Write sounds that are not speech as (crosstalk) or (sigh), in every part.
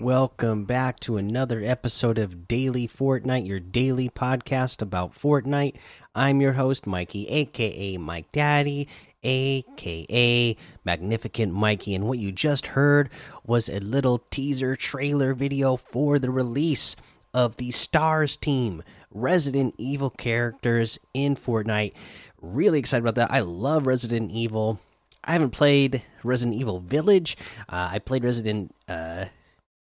Welcome back to another episode of Daily Fortnite, your daily podcast about Fortnite. I'm your host, Mikey, aka Mike Daddy, aka Magnificent Mikey. And what you just heard was a little teaser trailer video for the release of the Stars team, Resident Evil characters in Fortnite. Really excited about that. I love Resident Evil. I haven't played Resident Evil Village. Uh, I played Resident uh,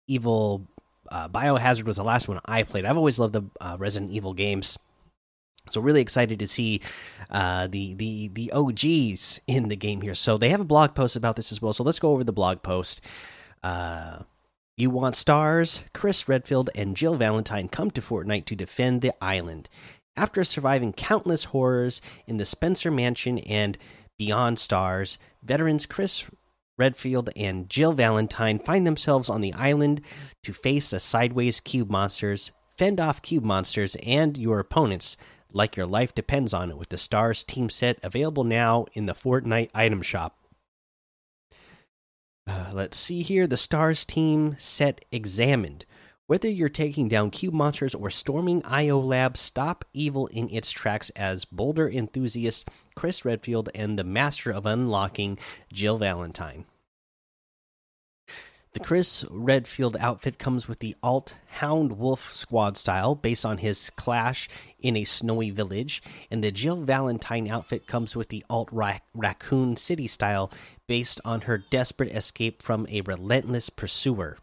Evil uh, Biohazard was the last one I played. I've always loved the uh, Resident Evil games, so really excited to see uh, the the the OGs in the game here. So they have a blog post about this as well. So let's go over the blog post. Uh, you want stars? Chris Redfield and Jill Valentine come to Fortnite to defend the island. After surviving countless horrors in the Spencer Mansion and beyond stars, veterans Chris Redfield and Jill Valentine find themselves on the island to face the sideways cube monsters, fend off cube monsters, and your opponents like your life depends on it with the Stars team set available now in the Fortnite item shop. Uh, let's see here the Stars team set examined. Whether you're taking down cube monsters or storming IO Lab, stop evil in its tracks as boulder enthusiast Chris Redfield and the master of unlocking Jill Valentine. The Chris Redfield outfit comes with the alt Hound Wolf squad style based on his clash in a snowy village, and the Jill Valentine outfit comes with the alt Raccoon City style based on her desperate escape from a relentless pursuer.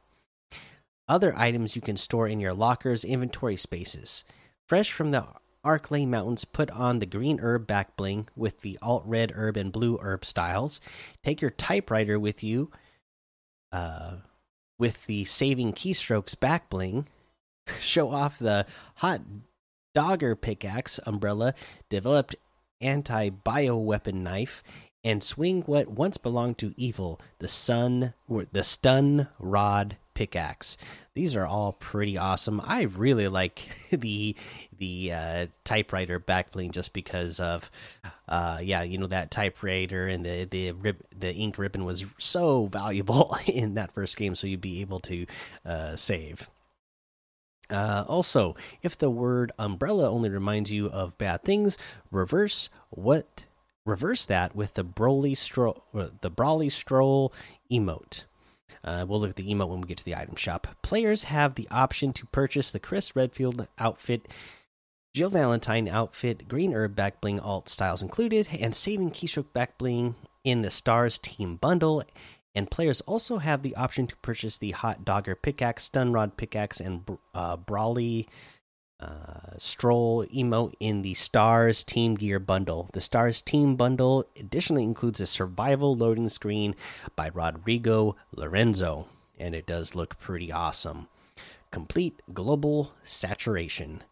Other items you can store in your locker's inventory spaces. Fresh from the Arklay Mountains, put on the green herb back bling with the alt red herb and blue herb styles. Take your typewriter with you uh, with the saving keystrokes back bling. (laughs) Show off the hot dogger pickaxe umbrella, developed anti bio weapon knife, and swing what once belonged to evil the sun the stun rod pickaxe. These are all pretty awesome. I really like (laughs) the the uh, typewriter backbling just because of uh, yeah you know that typewriter and the the rib the ink ribbon was so valuable (laughs) in that first game so you'd be able to uh, save. Uh, also, if the word umbrella only reminds you of bad things, reverse what reverse that with the Brolly stroll, the Brawly stroll emote. Uh, we'll look at the emote when we get to the item shop. Players have the option to purchase the Chris Redfield outfit, Jill Valentine outfit, Green Herb back bling alt styles included, and Saving Keystroke back bling in the Stars Team bundle. And players also have the option to purchase the Hot Dogger pickaxe, Stun Rod pickaxe, and uh, Brawly uh, Stroll emote in the Stars Team Gear bundle. The Stars Team bundle additionally includes a survival loading screen by Rodrigo Lorenzo, and it does look pretty awesome. Complete global saturation.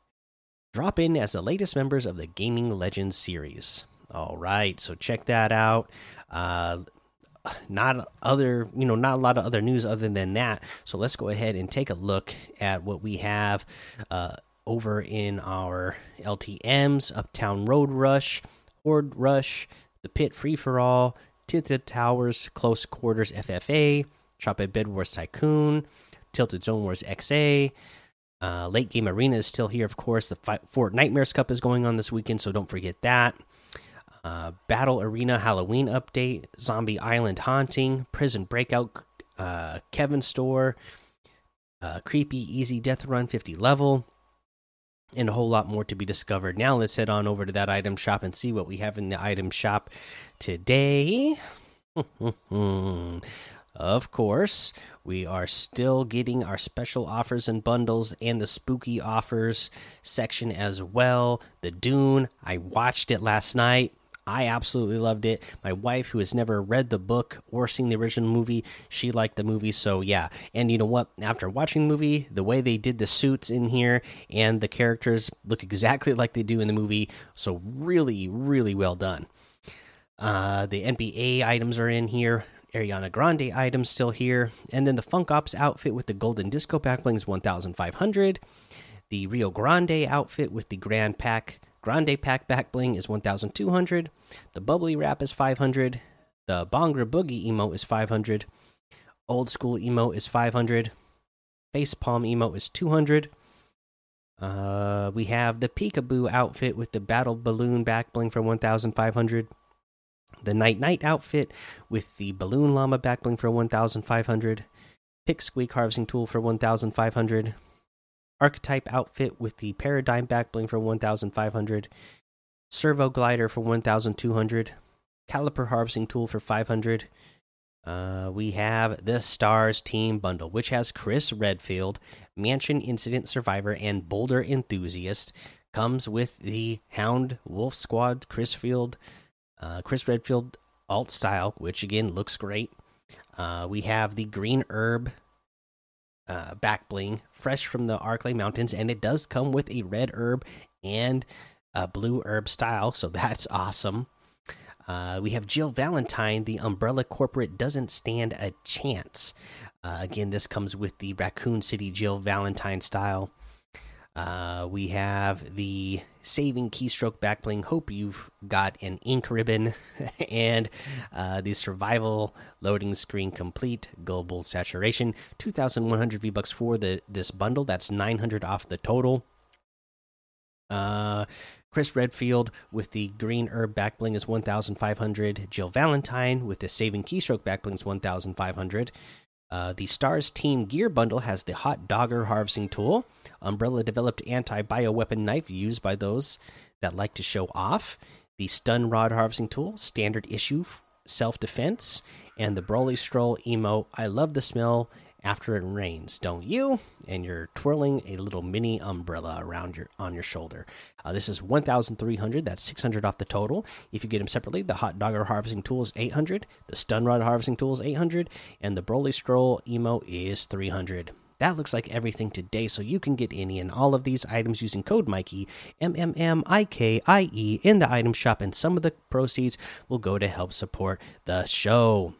Drop in as the latest members of the Gaming Legends series. All right, so check that out. Uh, not other you know not a lot of other news other than that so let's go ahead and take a look at what we have uh, over in our LTMs, Uptown Road Rush, Horde Rush, The Pit Free for All, Tilted Towers, Close Quarters FFA, Chop Bed Wars Tycoon, Tilted Zone Wars XA. Uh, late Game Arena is still here, of course. The Fortnitemares Cup is going on this weekend, so don't forget that. Uh, Battle Arena Halloween update, Zombie Island Haunting, Prison Breakout, uh, Kevin Store, uh, Creepy Easy Death Run 50 level, and a whole lot more to be discovered. Now let's head on over to that item shop and see what we have in the item shop today. (laughs) of course, we are still getting our special offers and bundles and the spooky offers section as well. The Dune, I watched it last night. I absolutely loved it. My wife, who has never read the book or seen the original movie, she liked the movie. So, yeah. And you know what? After watching the movie, the way they did the suits in here and the characters look exactly (laughs) like they do in the movie. So, really, really well done. Uh, the NBA items are in here. Ariana Grande items still here. And then the Funk Ops outfit with the Golden Disco backbling is 1,500. The Rio Grande outfit with the Grand Pack Grande Pack Back Bling is 1200. The Bubbly Wrap is 500. The Bhangra Boogie emote is 500. Old School emote is 500. Face palm emote is 200. Uh, we have the Peekaboo outfit with the Battle Balloon back bling for 1,500. The Night Knight outfit with the Balloon Llama back bling for 1,500. Pick Squeak harvesting tool for 1,500. Archetype outfit with the Paradigm back bling for 1,500. Servo glider for 1,200. Caliper harvesting tool for 500. Uh, we have the Stars Team Bundle, which has Chris Redfield, Mansion Incident Survivor, and Boulder Enthusiast. Comes with the Hound Wolf Squad, Chris Field, uh, Chris Redfield alt style, which again looks great. Uh, we have the Green Herb uh, back bling, fresh from the Arklay Mountains, and it does come with a red herb and a blue herb style, so (laughs) that's awesome. Uh, we have Jill Valentine. The Umbrella Corporate doesn't stand a chance. Uh, again, this comes with the Raccoon City Jill Valentine style. Uh, we have the Saving Keystroke Backbling. Hope you've got an ink ribbon (laughs) and uh, the Survival Loading Screen Complete Global Saturation. 2,100 V bucks for the this bundle. That's 900 off the total. Uh, Chris Redfield with the green herb backbling is 1,500. Jill Valentine with the saving keystroke backbling is 1,500. Uh, the Stars Team Gear Bundle has the Hot Dogger Harvesting Tool, Umbrella developed anti bioweapon knife used by those that like to show off, the Stun Rod Harvesting Tool, standard issue self defense, and the Brolly Stroll Emo. I love the smell after it rains, don't you? And you're twirling a little mini umbrella around your on your shoulder. Uh, this is 1,300. That's 600 off the total. If you get them separately, the Hot Dogger Harvesting Tool is 800, the Stun Rod Harvesting Tool is 800, and the Brolly scroll Emo is 300. That looks like everything today, so you can get any and all of these items using code Mikey M M M I K I E in the item shop, and some of the proceeds will go to help support the show.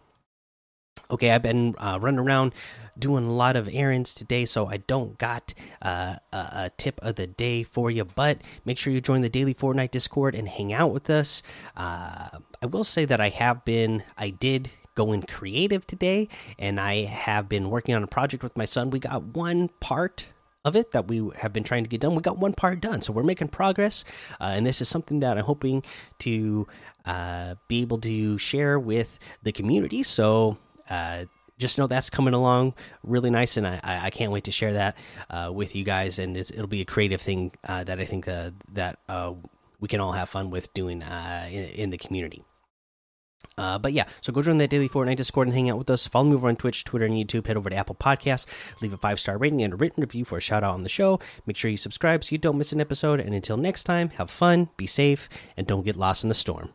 Okay, I've been uh, running around doing a lot of errands today, so I don't got uh, a, tip of the day for you. But make sure you join the daily Fortnite Discord and hang out with us. Uh, I will say that I have been, I did go in creative today, and I have been working on a project with my son. We got one part of it that we have been trying to get done. We got one part done, so we're making progress, uh, and this is something that I'm hoping to uh, be able to share with the community. So uh, just know that's coming along really nice, and I, I can't wait to share that uh, with you guys. And it'll be a creative thing uh, that I think uh, that uh, we can all have fun with doing uh, in, in, the community. Uh, but yeah, so go join that daily Fortnite Discord and hang out with us. Follow me over on Twitch, Twitter, and YouTube. Head over to Apple Podcasts, leave a five star rating and a written review for a shout out on the show. Make sure you subscribe so you don't miss an episode. And until next time, have fun, be safe, and don't get lost in the storm.